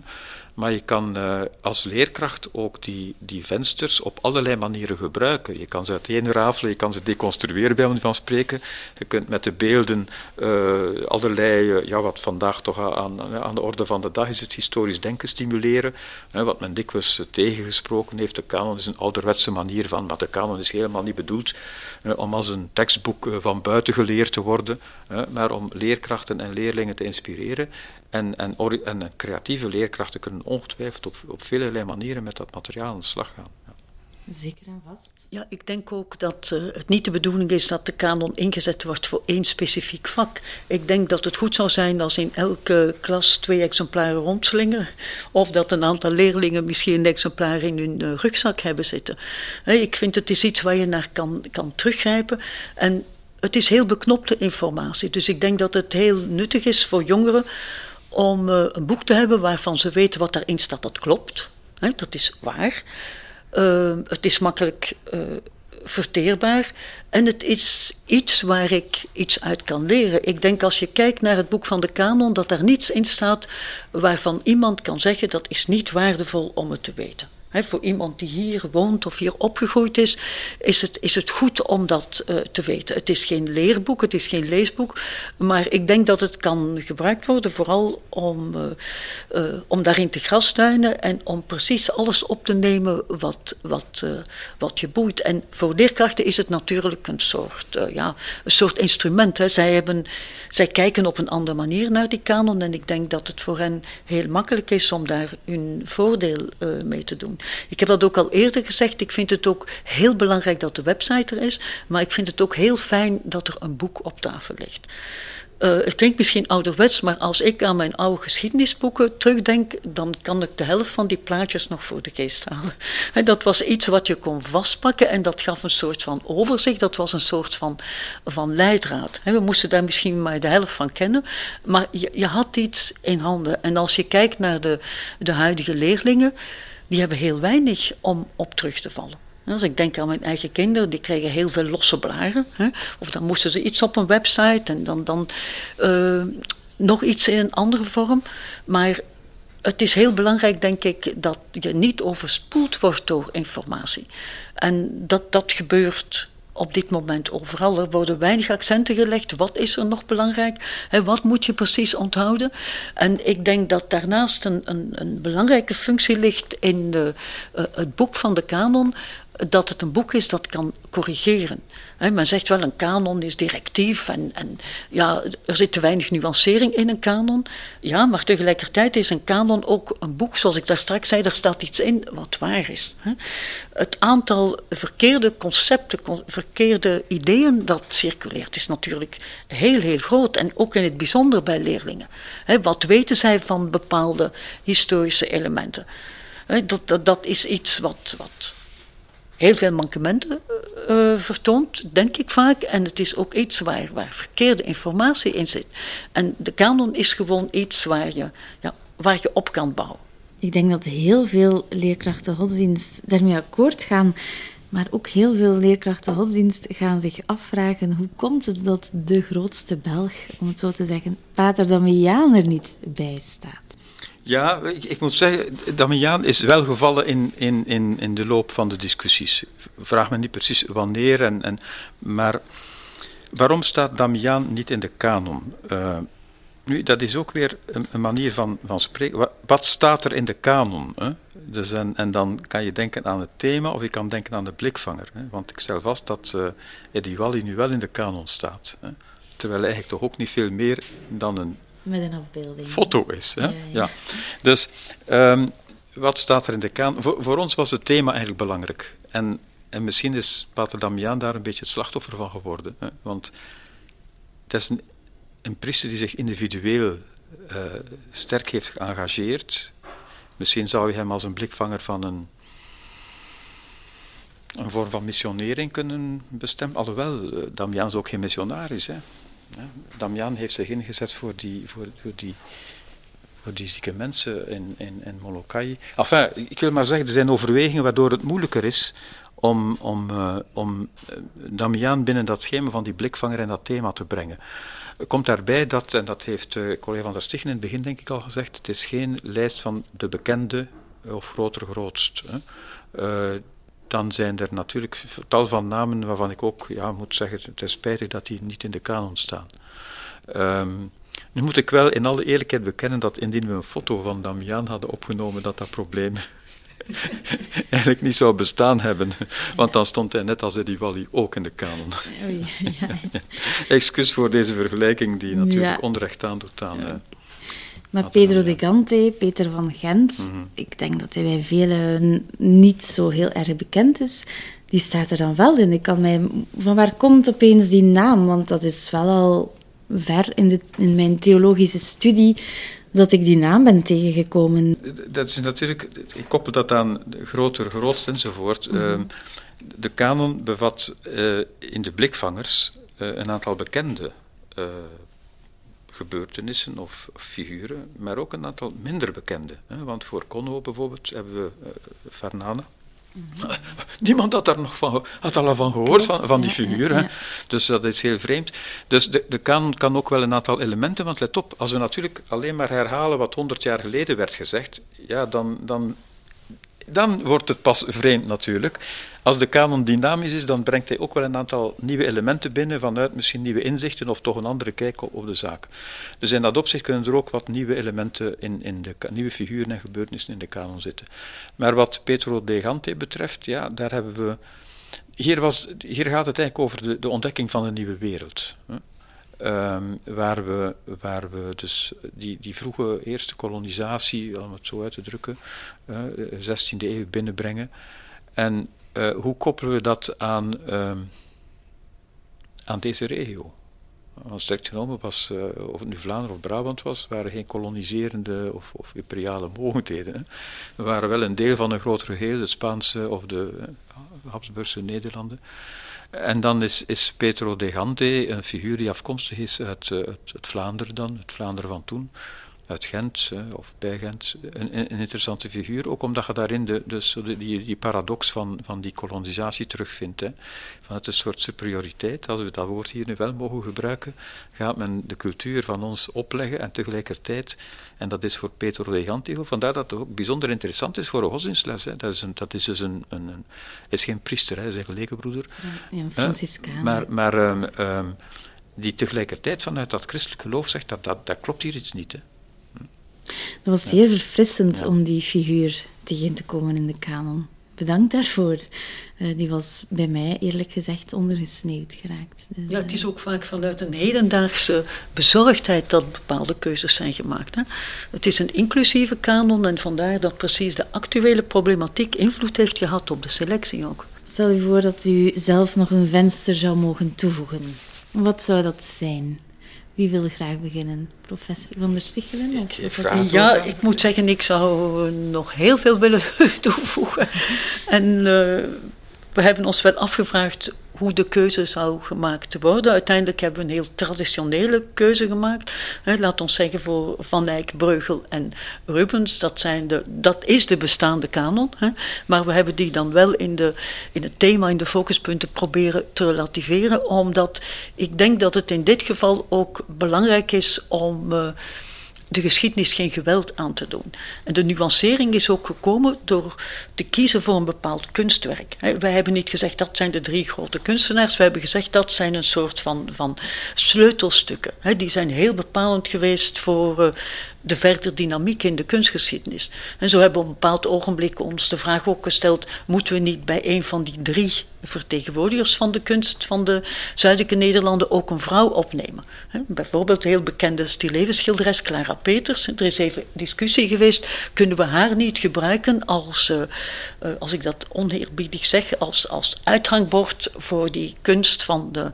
Maar je kan uh, als leerkracht ook die, die vensters op allerlei manieren gebruiken. Je kan ze uiteenrafelen, je kan ze deconstrueren bij manier van spreken. Je kunt met de beelden uh, allerlei, uh, ja, wat vandaag toch aan, aan de orde van de dag is, het historisch denken stimuleren. wat men dikwijls tegengesproken heeft, de kanon is een ouderwetse manier van, maar de kanon is helemaal niet bedoeld om als een tekstboek van buiten geleerd te worden, maar om leerkrachten en leerlingen te inspireren. En, en, en creatieve leerkrachten kunnen ongetwijfeld op, op vele manieren met dat materiaal aan de slag gaan. Ja. Zeker en vast. Ja, ik denk ook dat uh, het niet de bedoeling is dat de kanon ingezet wordt voor één specifiek vak. Ik denk dat het goed zou zijn als in elke klas twee exemplaren rondslingeren. Of dat een aantal leerlingen misschien een exemplaar in hun uh, rugzak hebben zitten. Hey, ik vind het is iets waar je naar kan, kan teruggrijpen. En het is heel beknopte informatie. Dus ik denk dat het heel nuttig is voor jongeren om uh, een boek te hebben waarvan ze weten wat daarin staat. Dat klopt, hè, dat is waar. Uh, het is makkelijk uh, verteerbaar en het is iets waar ik iets uit kan leren. Ik denk als je kijkt naar het boek van de kanon, dat er niets in staat waarvan iemand kan zeggen dat is niet waardevol om het te weten. Voor iemand die hier woont of hier opgegroeid is, is het, is het goed om dat uh, te weten. Het is geen leerboek, het is geen leesboek, maar ik denk dat het kan gebruikt worden vooral om, uh, uh, om daarin te grastuinen en om precies alles op te nemen wat, wat, wat je boeit. En voor leerkrachten is het natuurlijk een soort, ja, een soort instrument. Hè. Zij, hebben, zij kijken op een andere manier naar die kanon en ik denk dat het voor hen heel makkelijk is om daar hun voordeel mee te doen. Ik heb dat ook al eerder gezegd. Ik vind het ook heel belangrijk dat de website er is. Maar ik vind het ook heel fijn dat er een boek op tafel ligt. Uh, het klinkt misschien ouderwets, maar als ik aan mijn oude geschiedenisboeken terugdenk, dan kan ik de helft van die plaatjes nog voor de geest halen. En dat was iets wat je kon vastpakken en dat gaf een soort van overzicht, dat was een soort van, van leidraad. We moesten daar misschien maar de helft van kennen, maar je, je had iets in handen. En als je kijkt naar de, de huidige leerlingen, die hebben heel weinig om op terug te vallen. Als ik denk aan mijn eigen kinderen, die kregen heel veel losse blaren. Hè? Of dan moesten ze iets op een website en dan, dan uh, nog iets in een andere vorm. Maar het is heel belangrijk, denk ik, dat je niet overspoeld wordt door informatie. En dat dat gebeurt op dit moment overal. Er worden weinig accenten gelegd. Wat is er nog belangrijk? He, wat moet je precies onthouden? En ik denk dat daarnaast een, een, een belangrijke functie ligt in de, uh, het boek van de kanon dat het een boek is dat kan corrigeren. Men zegt wel, een kanon is directief en, en ja, er zit te weinig nuancering in een kanon. Ja, maar tegelijkertijd is een kanon ook een boek, zoals ik daar straks zei, daar staat iets in wat waar is. He. Het aantal verkeerde concepten, verkeerde ideeën dat circuleert is natuurlijk heel, heel groot. En ook in het bijzonder bij leerlingen. Wat weten zij van bepaalde historische elementen? Dat, dat, dat is iets wat, wat heel veel mankementen uh, vertoont, denk ik vaak. En het is ook iets waar, waar verkeerde informatie in zit. En de kanon is gewoon iets waar je, ja, waar je op kan bouwen. Ik denk dat heel veel leerkrachten godsdienst daarmee akkoord gaan. Maar ook heel veel leerkrachten godsdienst gaan zich afvragen hoe komt het dat de grootste Belg, om het zo te zeggen, Pater Damiaan er niet bij staat. Ja, ik, ik, moet zeggen, Damiaan is wel gevallen in, in, in, in de loop van de discussies. Vraag me niet precies wanneer, en, en, maar waarom staat Damiaan niet in de kanon? Uh, nu, dat is ook weer een, een, manier van, van spreken. Wat, staat er in de kanon? Hè? Dus en, en, dan kan je denken aan het thema of je kan denken aan de blikvanger. Hè? Want ik stel vast dat uh, Eddie Wally nu wel in de kanon staat. Hè? Terwijl eigenlijk toch ook niet veel meer dan een met een afbeelding. Foto is. Hè? Ja, Dus um, wat staat er in de kaan? Voor, voor, ons was het thema eigenlijk belangrijk. En, en misschien is Pater Damiaan daar een beetje het slachtoffer van geworden. Hè? Want het is een, een priester die zich individueel uh, sterk heeft geëngageerd. Misschien zou je hem als een blikvanger van een, een vorm van missionering kunnen bestemmen. Alhoewel, uh, Damiaan is ook geen missionaris. Hè? Damian heeft zich ingezet voor die, voor, voor die, voor die zieke mensen in, in, in Molokai. Enfin, ik wil maar zeggen, er zijn overwegingen waardoor het moeilijker is om, om, uh, om eh, Damian binnen dat schema van die blikvanger en dat thema te brengen. Komt daarbij dat, en dat heeft uh, collega van der Stichen in het begin denk ik al gezegd, het is geen lijst van de bekende of groter grootst. Hè. Dan zijn er natuurlijk tal van namen waarvan ik ook ja, moet zeggen, het is spijtig dat die niet in de kanon staan. Um, nu moet ik wel in alle eerlijkheid bekennen dat indien we een foto van Damian hadden opgenomen, dat dat probleem eigenlijk niet zou bestaan hebben. Want dan stond hij net als Eddie Wally ook in de kanon. Oei, ja. Excuus voor deze vergelijking die natuurlijk ja. onrecht aandoet aan... Ja. Maar Pedro de Gante, Peter van Gent, mm -hmm. ik denk dat hij bij velen niet zo heel erg bekend is. Die staat er dan wel in. Ik kan mij, van waar komt opeens die naam? Want dat is wel al ver in, de, in mijn theologische studie dat ik die naam ben tegengekomen. Dat is natuurlijk, ik koppel dat aan groter, grootst enzovoort. Mm -hmm. de kanon bevat uh, in de blikvangers uh, een aantal bekende uh, gebeurtenissen of, figuren, maar ook een aantal minder bekende. Hè? Want voor Conno bijvoorbeeld hebben we uh, Fernana. Niemand had daar nog van, had al van gehoord, van, van die figuur. Ja, Dus dat is heel vreemd. Dus de, de kanon kan ook wel een aantal elementen, want let op, als we natuurlijk alleen maar herhalen wat honderd jaar geleden werd gezegd, ja, dan, dan dan wordt het pas vreemd natuurlijk. Als de kanon dynamisch is, dan brengt hij ook wel een aantal nieuwe elementen binnen vanuit misschien nieuwe inzichten of toch een andere kijk op, op de zaak. Dus in dat opzicht kunnen er ook wat nieuwe elementen in, in de nieuwe figuren en gebeurtenissen in de kanon zitten. Maar wat Petro de Gante betreft, ja, daar hebben we. Hier, was, hier gaat het eigenlijk over de, de ontdekking van een nieuwe wereld. Um, waar, we, waar we dus die, die vroege eerste kolonisatie, om het zo uit te drukken, uh, 16e eeuw binnenbrengen. En uh, hoe koppelen we dat aan, uh, aan deze regio? Want sterk genomen was, uh, of het nu Vlaanderen of Brabant was, waren geen koloniserende of, of imperiale mogendheden. Hè. We waren wel een deel van een groot geheel, de Spaanse of de Habsburgse Nederlanden. En dan is, is Petro de Gante een figuur die afkomstig is uit, uit, uit Vlaanderen dan, het Vlaanderen van toen uit Gent of bij Gent, een, een, interessante figuur. Ook omdat je daarin de, dus die, die paradox van, van die kolonisatie terugvindt. Hè. Van het een soort superioriteit, als we dat woord hier nu wel mogen gebruiken, gaat men de cultuur van ons opleggen en tegelijkertijd, en dat is voor Petro de Gantigo, vandaar dat het ook bijzonder interessant is voor een godsdienstles. Hè. Dat, is een, dat is dus een, een, een is geen priester, hij is een lekenbroeder. Ja, een Franciscaan. Maar, maar um, um, die tegelijkertijd vanuit dat christelijk geloof zegt dat, dat, dat klopt hier iets niet. Hè. Dat was zeer verfrissend ja. om die figuur tegen te komen in de kanon. Bedankt daarvoor. Uh, die was bij mij eerlijk gezegd ondergesneeuwd geraakt. Dus, ja, het is ook vaak vanuit een hedendaagse bezorgdheid dat bepaalde keuzes zijn gemaakt. Hè? Het is een inclusieve kanon en vandaar dat precies de actuele problematiek invloed heeft gehad op de selectie ook. Stel u voor dat u zelf nog een venster zou mogen toevoegen. Wat zou dat zijn? Wie wil graag beginnen? Professor Van der Stichelen? Ik, ik ja, ik moet zeggen, ik zou nog heel veel willen toevoegen. En uh, we hebben ons wel afgevraagd hoe de keuze zou gemaakt worden. Uiteindelijk hebben we een heel traditionele keuze gemaakt. He, laat ons zeggen voor Van Eyck, Breugel en Rubens. Dat, zijn de, dat is de bestaande kanon. He. Maar we hebben die dan wel in, de, in het thema, in de focuspunten proberen te relativeren. Omdat ik denk dat het in dit geval ook belangrijk is om... Uh, de geschiedenis geen geweld aan te doen. En de nuancering is ook gekomen door te kiezen voor een bepaald kunstwerk. Wij hebben niet gezegd dat zijn de drie grote kunstenaars, we hebben gezegd dat zijn een soort van, van sleutelstukken. Die zijn heel bepalend geweest voor eh, de verdere dynamiek in de kunstgeschiedenis. En zo hebben we op een bepaald ogenblik ons de vraag ook gesteld: moeten we niet bij een van die drie vertegenwoordigers van de kunst van de zuidelijke Nederlanden ook een vrouw opnemen? bijvoorbeeld de heel bekende stillevenschilderes Clara Peters. Er is even discussie geweest: kunnen we haar niet gebruiken als, uh, uh, als ik dat oneerbiedig zeg, als, als uithangbord voor die kunst van de,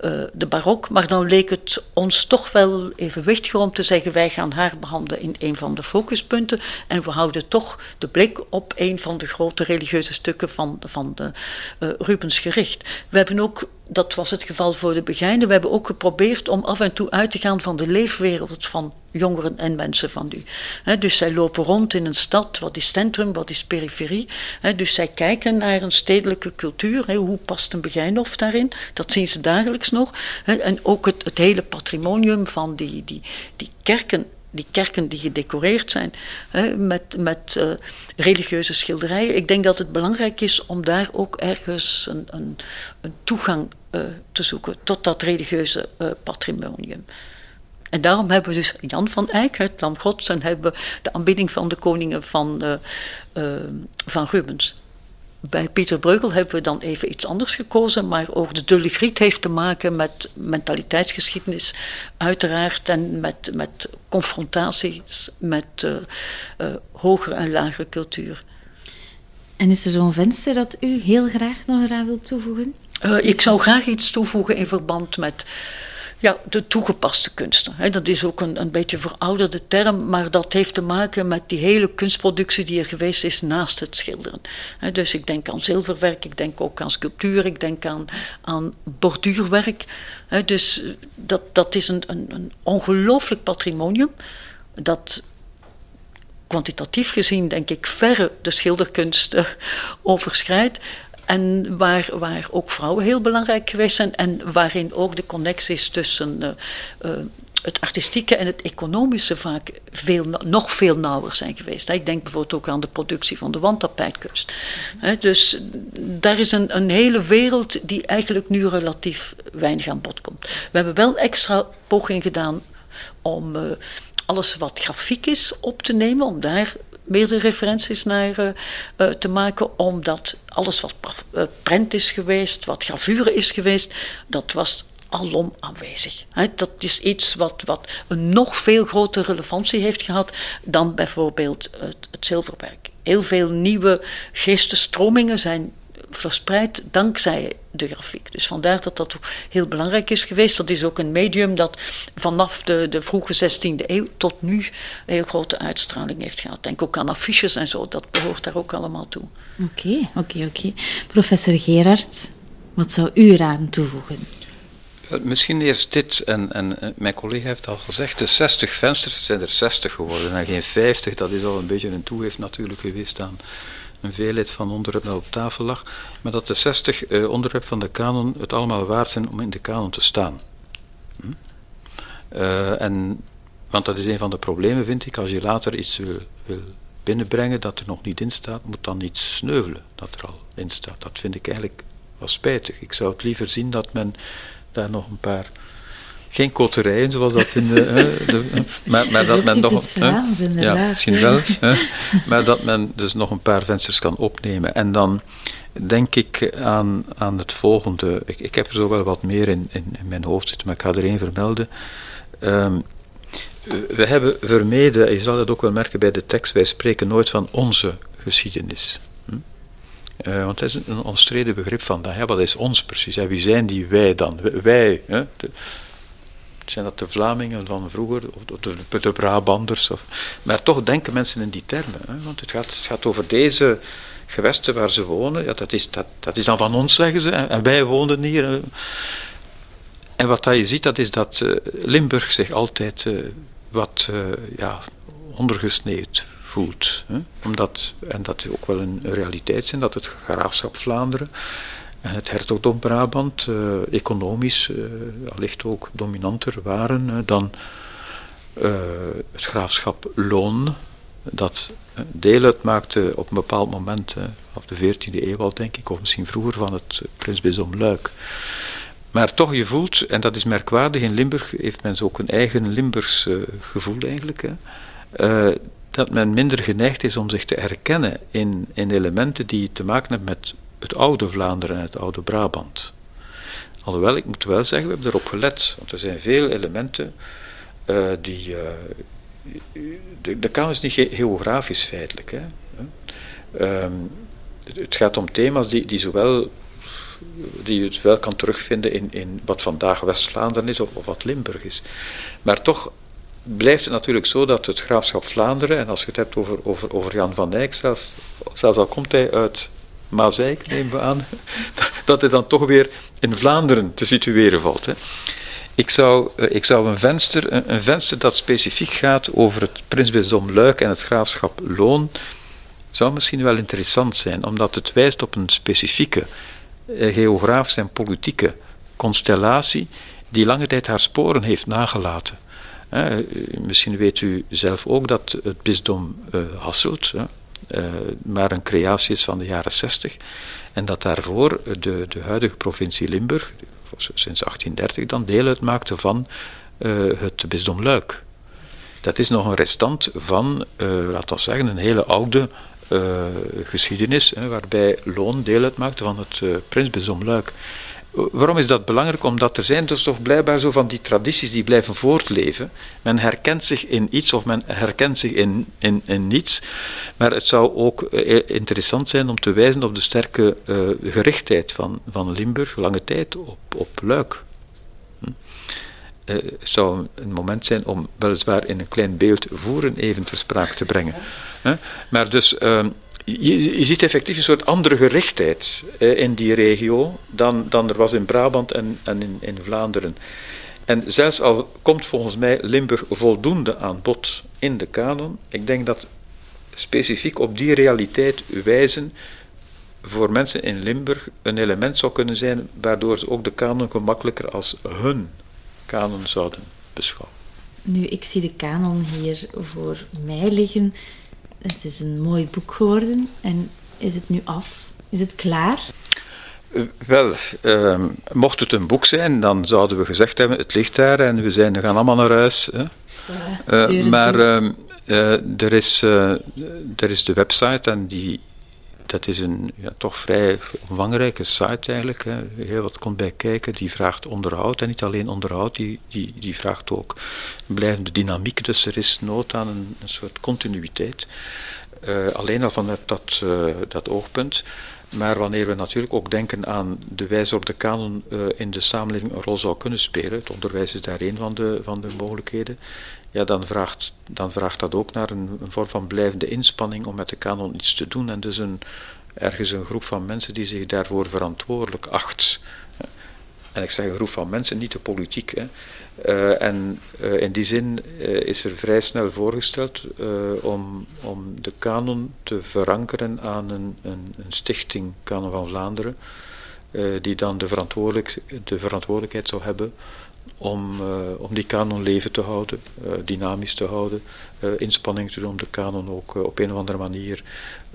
uh, de barok? Maar dan leek het ons toch wel evenwichtiger om te zeggen: wij gaan haar behandelen in een van de focuspunten. En we houden toch de blik op een van de grote religieuze stukken van, van de Rubens gericht. We hebben ook, dat was het geval voor de Begijnen, we hebben ook geprobeerd om af en toe uit te gaan van de leefwereld van jongeren en mensen van nu. Dus zij lopen rond in een stad, wat is centrum, wat is periferie. Dus zij kijken naar een stedelijke cultuur, hoe past een Begijnhof daarin, dat zien ze dagelijks nog. en ook het, het hele patrimonium van die, die, die kerken die kerken die gedecoreerd zijn hè, met, met uh, religieuze schilderijen. Ik denk dat het belangrijk is om daar ook ergens een, een, een toegang uh, te zoeken tot dat religieuze uh, patrimonium. En daarom hebben we dus Jan van Eyck, het Lam Gods, en hebben we de aanbidding van de koningen van, van Rubens bij Pieter Breugel hebben we dan even iets anders gekozen, maar ook de Dulle Griet heeft te maken met mentaliteitsgeschiedenis, uiteraard, en met, met confrontaties met uh, uh, hogere en lagere cultuur. En is er zo'n venster dat u heel graag nog eraan wilt toevoegen? Uh, ik zou graag iets toevoegen in verband met ja, de toegepaste kunsten. dat is ook een, een beetje verouderde term, maar dat heeft te maken met die hele kunstproductie die er geweest is naast het schilderen. dus ik denk aan zilverwerk, ik denk ook aan sculptuur, ik denk aan, aan borduurwerk. dus dat, dat is een, een, een ongelooflijk patrimonium dat kwantitatief gezien, denk ik, verre de schilderkunst overschrijdt. En waar, waar ook vrouwen heel belangrijk geweest zijn en waarin ook de connecties tussen uh, uh, het artistieke en het economische vaak veel, nog veel nauwer zijn geweest. Ik denk bijvoorbeeld ook aan de productie van de wandtapijtkunst. Dus daar is een, een hele wereld die eigenlijk nu relatief weinig aan bod komt. We hebben wel extra poging gedaan om uh, alles wat grafiek is op te nemen, om daar meerdere referenties naar uh, uh, te maken, omdat alles wat prent is geweest, wat gravure is geweest, dat was alom aanwezig. Dat is iets wat, wat een nog veel grotere relevantie heeft gehad dan bijvoorbeeld het, het zilverwerk. Heel veel nieuwe geestesstromingen zijn verspreid dankzij de grafiek. Dus vandaar dat dat heel belangrijk is geweest. Dat is ook een medium dat vanaf de, de vroege 16e eeuw tot nu een heel grote uitstraling heeft gehad. Denk ook aan affiches en zo, dat behoort daar ook allemaal toe. Oké, oké, oké. Professor Gerard, wat zou u eraan toevoegen? Misschien eerst dit, en, en eh, mijn collega heeft al gezegd, de 60 vensters zijn er 60 geworden en geen 50. Dat is al een beetje een toegeef natuurlijk geweest aan een veelheid van onderwerpen dat op tafel lag. Maar dat de 60 eh, onderwerpen van de kanon het allemaal waard zijn om in de kanon te staan. Hm? Uh, en, want dat is een van de problemen, vind ik, als je later iets wil, wil binnenbrengen dat er nog niet in staat, moet dan iets sneuvelen dat er al in staat. Dat vind ik eigenlijk wel spijtig. Ik zou het liever zien dat men daar nog een paar. Geen koterijen zoals dat in de. de maar, maar dat, men nog. Vlaams, ja, misschien wel. maar dat men dus nog een paar vensters kan opnemen. En dan denk ik aan, aan het volgende. Ik, ik heb er zo wel wat meer in, in, in mijn hoofd zitten, maar ik ga er één vermelden. Um, we hebben vermeden, je zal het ook wel merken bij de tekst, wij spreken nooit van onze geschiedenis. Uh, want dat is een omstreden begrip vandaag. Ja, wat is ons precies? Wie zijn die wij dan? Wij. Hè? De, zijn dat de Vlamingen van vroeger, of de, de Brabanders? Of, maar toch denken mensen in die termen. Hè? Want het gaat, het gaat over deze gewesten waar ze wonen. Ja, dat, is, dat, dat is dan van ons, zeggen ze. En wij wonen hier. En wat dat je ziet, dat is dat uh, Limburg zich altijd uh, wat ja, ondergesneeuwd voelt. Hè? Omdat, en dat ook wel een realiteit zijn, dat het graafschap Vlaanderen en het hertogdom Brabant uh, economisch allicht ook dominanter waren uh, dan het graafschap Loon, dat deel uitmaakte op een bepaald moment, of de 14e eeuw al denk ik, of misschien vroeger, van het prinsbisdom Luik. Maar toch, je voelt, en dat is merkwaardig, in Limburg heeft men zo ook een eigen Limburgs gevoel eigenlijk. Dat men minder geneigd is om zich te herkennen in, in elementen die te maken hebben met het oude Vlaanderen en het oude Brabant. Alhoewel, ik moet wel zeggen, we hebben erop gelet, want er zijn veel elementen uh, die. Uh, de, de is niet ge geografisch feitelijk. Hè. Um, het gaat om thema's die, die zowel die je wel kan terugvinden in, in wat vandaag West-Vlaanderen is of, of, wat Limburg is. Maar toch blijft het natuurlijk zo dat het graafschap Vlaanderen, en als je het hebt over, over, over Jan van Eyck, zelfs, zelfs al komt hij uit Mazeik, nemen we aan, dat hij dan toch weer in Vlaanderen te situeren valt. Hè. Ik zou, eh, ik zou een, venster, een, venster dat specifiek gaat over het prinsbisdom Luik en het graafschap Loon, zou misschien wel interessant zijn, omdat het wijst op een specifieke eh, geografische en politieke constellatie die lange tijd haar sporen heeft nagelaten. Eh, misschien weet u zelf ook dat het bisdom uh, Hasselt maar een creatie is van de jaren 60 en dat daarvoor de, de huidige provincie Limburg, sinds 1830 dan, deel uitmaakte van het bisdom Luik. Dat is nog een restant van, laten we zeggen, een hele oude geschiedenis, waarbij Loon deel uitmaakte van het prinsbisdom Luik. Waarom is dat belangrijk? Omdat er zijn dus toch blijkbaar zo van die tradities die blijven voortleven. Men herkent zich in iets of men herkent zich in, in, in niets. Maar het zou ook eh, interessant zijn om te wijzen op de sterke uh, gerichtheid van, van Limburg, lange tijd, op, op Luik. Hm. Het zou een moment zijn om weliswaar in een klein beeld voeren even ter sprake te brengen. Maar dus uh, je, ziet effectief een soort andere gerichtheid eh, in die regio dan, dan er was in Brabant en, en in, in Vlaanderen. En zelfs al komt volgens mij Limburg voldoende aan bod in de kanon, ik denk dat specifiek op die realiteit wijzen voor mensen in Limburg een element zou kunnen zijn waardoor ze ook de kanon gemakkelijker als hun kanon zouden beschouwen. Nu, ik zie de kanon hier voor mij liggen. Het is een mooi boek geworden. En is het nu af? Is het klaar? Uh, wel, uh, mocht het een boek zijn, dan zouden we gezegd hebben: het ligt daar en we, zijn, we gaan allemaal naar huis. Hè? Ja, uh, maar ehm, er, is, er is de website en die, dat is een ja, toch vrij omvangrijke site eigenlijk. Hè. Heel wat komt bij kijken. Die vraagt onderhoud en niet alleen onderhoud, die, die, die vraagt ook blijvende dynamiek. Dus er is nood aan een, een soort continuïteit. Uh, alleen al vanuit dat, uh, dat oogpunt. Maar wanneer we natuurlijk ook denken aan de wijze waarop de kanon uh, in de samenleving een rol zou kunnen spelen, het onderwijs is daar een van de, van de mogelijkheden, ja, dan, vraagt, dan vraagt dat ook naar een, een, vorm van blijvende inspanning om met de kanon iets te doen. En dus een, ergens een groep van mensen die zich daarvoor verantwoordelijk acht. En ik zeg een groep van mensen, niet de politiek. Hè. Uh, en uh, in die zin uh, is er vrij snel voorgesteld om, om de kanon te verankeren aan een, een, een stichting, Kanon van Vlaanderen, die dan de, verantwoordelijk, de verantwoordelijkheid zou hebben om, om die kanon leven te houden, dynamisch te houden, inspanning te doen om de kanon ook op een of andere manier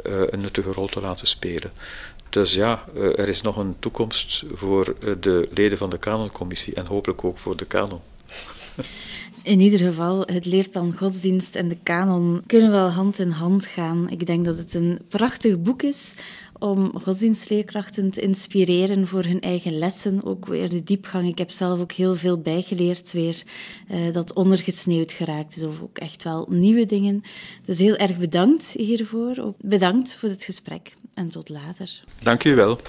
een nuttige rol te laten spelen. Dus ja, eh, er is nog een toekomst voor eh, de leden van de Kanoncommissie en hopelijk ook voor de Kanon. In ieder geval, het leerplan godsdienst en de kanon kunnen wel hand in hand gaan. Ik denk dat het een prachtig boek is om godsdienstleerkrachten te inspireren voor hun eigen lessen. Ook weer de diepgang. Ik heb zelf ook heel veel bijgeleerd weer uh, dat ondergesneeuwd geraakt is. Of ook echt wel nieuwe dingen. Dus heel erg bedankt hiervoor. Bedankt voor het gesprek en tot later. Dank u wel.